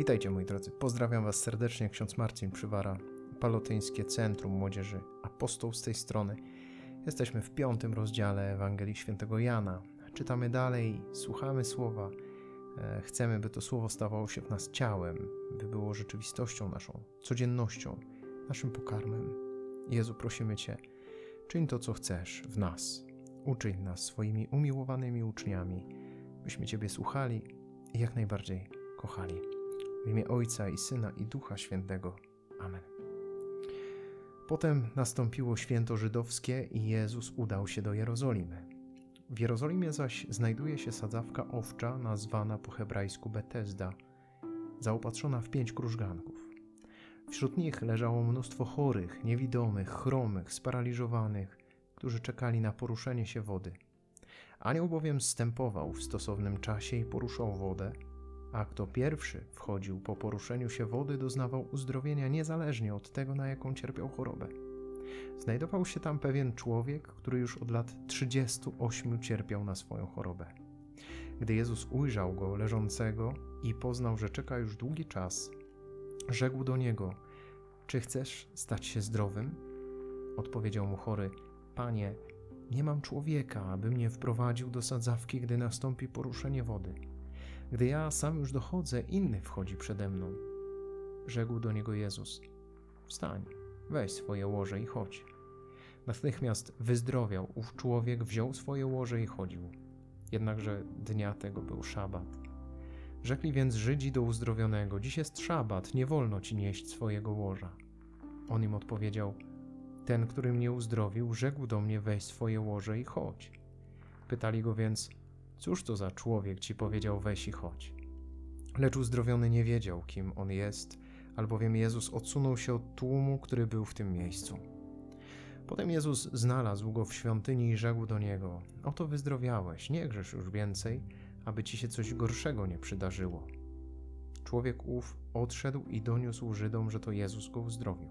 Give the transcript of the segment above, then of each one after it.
Witajcie moi drodzy, pozdrawiam Was serdecznie, ksiądz Marcin Przywara, Palotyńskie Centrum Młodzieży Apostoł z tej strony. Jesteśmy w piątym rozdziale Ewangelii Świętego Jana. Czytamy dalej, słuchamy słowa. E, chcemy, by to słowo stawało się w nas ciałem, by było rzeczywistością naszą, codziennością, naszym pokarmem. Jezu, prosimy Cię, czyń to, co chcesz w nas. Uczyń nas swoimi umiłowanymi uczniami, byśmy Ciebie słuchali i jak najbardziej kochali. W imię Ojca i Syna i Ducha Świętego. Amen. Potem nastąpiło święto żydowskie i Jezus udał się do Jerozolimy. W Jerozolimie zaś znajduje się sadzawka owcza nazwana po hebrajsku Betesda, zaopatrzona w pięć krużganków. Wśród nich leżało mnóstwo chorych, niewidomych, chromych, sparaliżowanych, którzy czekali na poruszenie się wody. Anioł bowiem stępował w stosownym czasie i poruszał wodę, a kto pierwszy wchodził po poruszeniu się wody, doznawał uzdrowienia niezależnie od tego, na jaką cierpiał chorobę. Znajdował się tam pewien człowiek, który już od lat 38 cierpiał na swoją chorobę. Gdy Jezus ujrzał go leżącego i poznał, że czeka już długi czas, rzekł do niego: Czy chcesz stać się zdrowym? Odpowiedział mu chory: Panie, nie mam człowieka, aby mnie wprowadził do sadzawki, gdy nastąpi poruszenie wody. Gdy ja sam już dochodzę, inny wchodzi przede mną. Rzekł do niego Jezus: Wstań, weź swoje łoże i chodź. Natychmiast wyzdrowiał ów człowiek, wziął swoje łoże i chodził. Jednakże dnia tego był szabat. Rzekli więc Żydzi do uzdrowionego: Dziś jest szabat, nie wolno ci nieść swojego łoża. On im odpowiedział: Ten, który mnie uzdrowił, rzekł do mnie: Weź swoje łoże i chodź. Pytali go więc: Cóż to za człowiek ci powiedział weź i chodź? Lecz uzdrowiony nie wiedział, kim on jest, albowiem Jezus odsunął się od tłumu, który był w tym miejscu. Potem Jezus znalazł go w świątyni i rzekł do niego: Oto wyzdrowiałeś, nie grzesz już więcej, aby ci się coś gorszego nie przydarzyło. Człowiek ów odszedł i doniósł Żydom, że to Jezus go uzdrowił.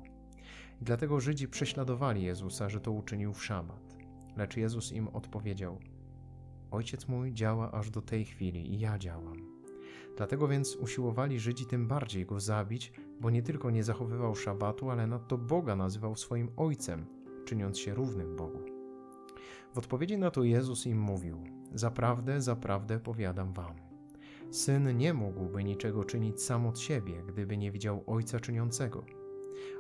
I dlatego Żydzi prześladowali Jezusa, że to uczynił w szabat. Lecz Jezus im odpowiedział: Ojciec mój działa aż do tej chwili i ja działam. Dlatego więc usiłowali Żydzi tym bardziej go zabić, bo nie tylko nie zachowywał szabatu, ale nadto Boga nazywał swoim ojcem, czyniąc się równym Bogu. W odpowiedzi na to Jezus im mówił: Zaprawdę, zaprawdę powiadam wam. Syn nie mógłby niczego czynić sam od siebie, gdyby nie widział ojca czyniącego.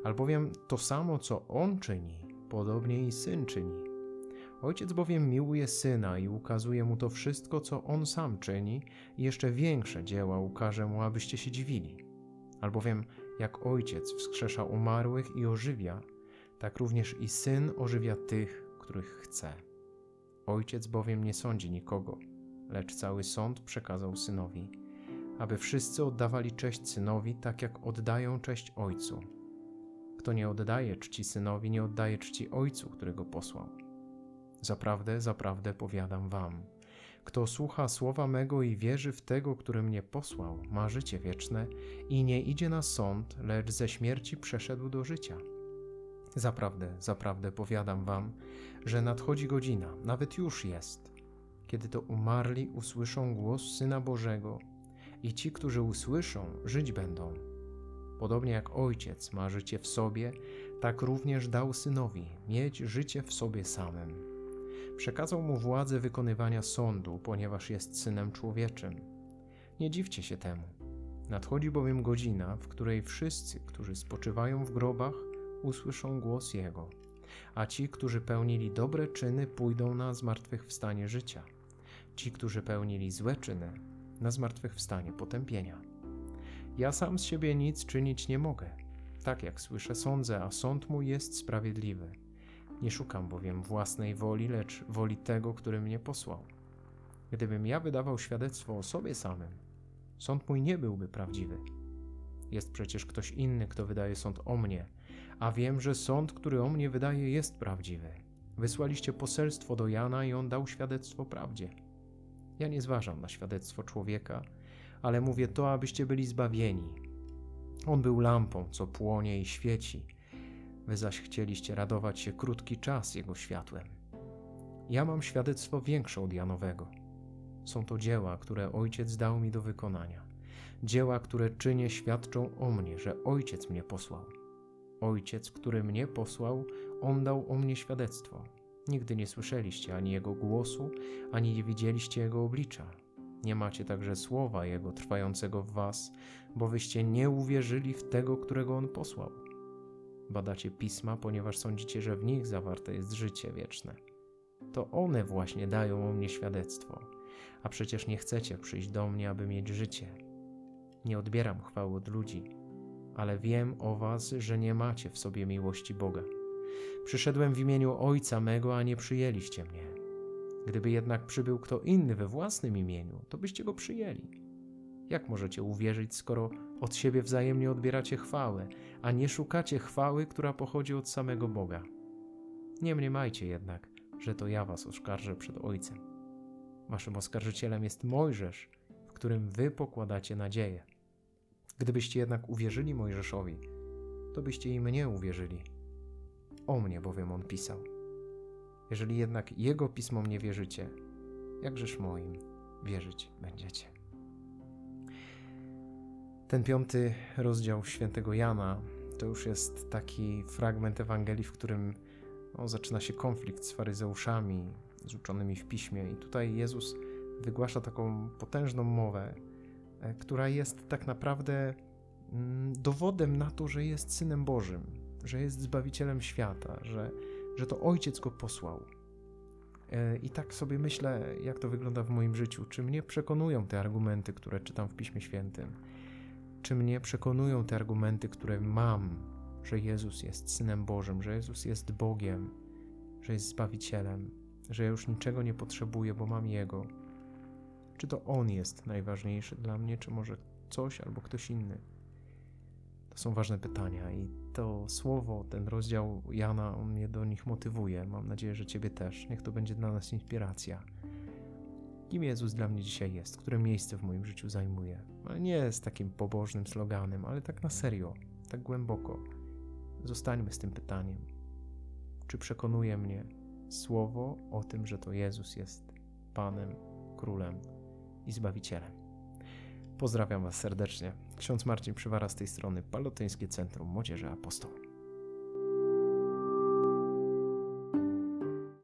Albowiem to samo, co on czyni, podobnie i syn czyni Ojciec bowiem miłuje syna i ukazuje mu to wszystko, co on sam czyni, i jeszcze większe dzieła ukaże mu, abyście się dziwili. Albowiem jak ojciec wskrzesza umarłych i ożywia, tak również i syn ożywia tych, których chce. Ojciec bowiem nie sądzi nikogo, lecz cały sąd przekazał synowi, aby wszyscy oddawali cześć synowi, tak jak oddają cześć ojcu. Kto nie oddaje czci synowi, nie oddaje czci ojcu, który go posłał. Zaprawdę, zaprawdę powiadam wam, kto słucha słowa mego i wierzy w tego, który mnie posłał, ma życie wieczne i nie idzie na sąd, lecz ze śmierci przeszedł do życia. Zaprawdę, zaprawdę powiadam wam, że nadchodzi godzina, nawet już jest, kiedy to umarli usłyszą głos Syna Bożego i ci, którzy usłyszą, żyć będą. Podobnie jak Ojciec ma życie w sobie, tak również dał Synowi mieć życie w sobie samym Przekazał mu władzę wykonywania sądu, ponieważ jest synem człowieczym. Nie dziwcie się temu. Nadchodzi bowiem godzina, w której wszyscy, którzy spoczywają w grobach, usłyszą głos Jego, a ci, którzy pełnili dobre czyny, pójdą na zmartwychwstanie życia. Ci, którzy pełnili złe czyny, na zmartwychwstanie potępienia. Ja sam z siebie nic czynić nie mogę. Tak jak słyszę, sądzę, a sąd mój jest sprawiedliwy. Nie szukam bowiem własnej woli, lecz woli tego, który mnie posłał. Gdybym ja wydawał świadectwo o sobie samym, sąd mój nie byłby prawdziwy. Jest przecież ktoś inny, kto wydaje sąd o mnie, a wiem, że sąd, który o mnie wydaje, jest prawdziwy. Wysłaliście poselstwo do Jana i on dał świadectwo prawdzie. Ja nie zważam na świadectwo człowieka, ale mówię to, abyście byli zbawieni. On był lampą, co płonie i świeci Wy zaś chcieliście radować się krótki czas Jego światłem. Ja mam świadectwo większe od Janowego. Są to dzieła, które Ojciec dał mi do wykonania. Dzieła, które czynię, świadczą o mnie, że Ojciec mnie posłał. Ojciec, który mnie posłał, on dał o mnie świadectwo. Nigdy nie słyszeliście ani Jego głosu, ani nie widzieliście Jego oblicza. Nie macie także słowa Jego trwającego w was, bo wyście nie uwierzyli w tego, którego On posłał. Badacie pisma, ponieważ sądzicie, że w nich zawarte jest życie wieczne. To one właśnie dają o mnie świadectwo, a przecież nie chcecie przyjść do mnie, aby mieć życie. Nie odbieram chwały od ludzi, ale wiem o was, że nie macie w sobie miłości Boga. Przyszedłem w imieniu Ojca mego, a nie przyjęliście mnie. Gdyby jednak przybył kto inny we własnym imieniu, to byście go przyjęli. Jak możecie uwierzyć, skoro od siebie wzajemnie odbieracie chwałę, a nie szukacie chwały, która pochodzi od samego Boga? Nie mniemajcie jednak, że to ja was oskarżę przed Ojcem. Waszym oskarżycielem jest Mojżesz, w którym wy pokładacie nadzieję. Gdybyście jednak uwierzyli Mojżeszowi, to byście i mnie uwierzyli. O mnie bowiem on pisał. Jeżeli jednak jego pismom nie wierzycie, jakżeż moim wierzyć będziecie. Ten piąty rozdział świętego Jana to już jest taki fragment Ewangelii, w którym no, zaczyna się konflikt z faryzeuszami, z uczonymi w piśmie, i tutaj Jezus wygłasza taką potężną mowę, e, która jest tak naprawdę mm, dowodem na to, że jest synem Bożym, że jest zbawicielem świata, że, że to ojciec go posłał. E, I tak sobie myślę, jak to wygląda w moim życiu. Czy mnie przekonują te argumenty, które czytam w Piśmie Świętym? Czy mnie przekonują te argumenty, które mam, że Jezus jest synem Bożym, że Jezus jest Bogiem, że jest zbawicielem, że ja już niczego nie potrzebuję, bo mam Jego? Czy to On jest najważniejszy dla mnie, czy może coś albo ktoś inny? To są ważne pytania i to słowo, ten rozdział Jana, on mnie do nich motywuje. Mam nadzieję, że Ciebie też. Niech to będzie dla nas inspiracja. Kim Jezus dla mnie dzisiaj jest? Które miejsce w moim życiu zajmuje? Nie z takim pobożnym sloganem, ale tak na serio, tak głęboko. Zostańmy z tym pytaniem. Czy przekonuje mnie słowo o tym, że to Jezus jest Panem, Królem i Zbawicielem? Pozdrawiam Was serdecznie. Ksiądz Marcin Przywara z tej strony, Palotyńskie Centrum Młodzieży Apostoł.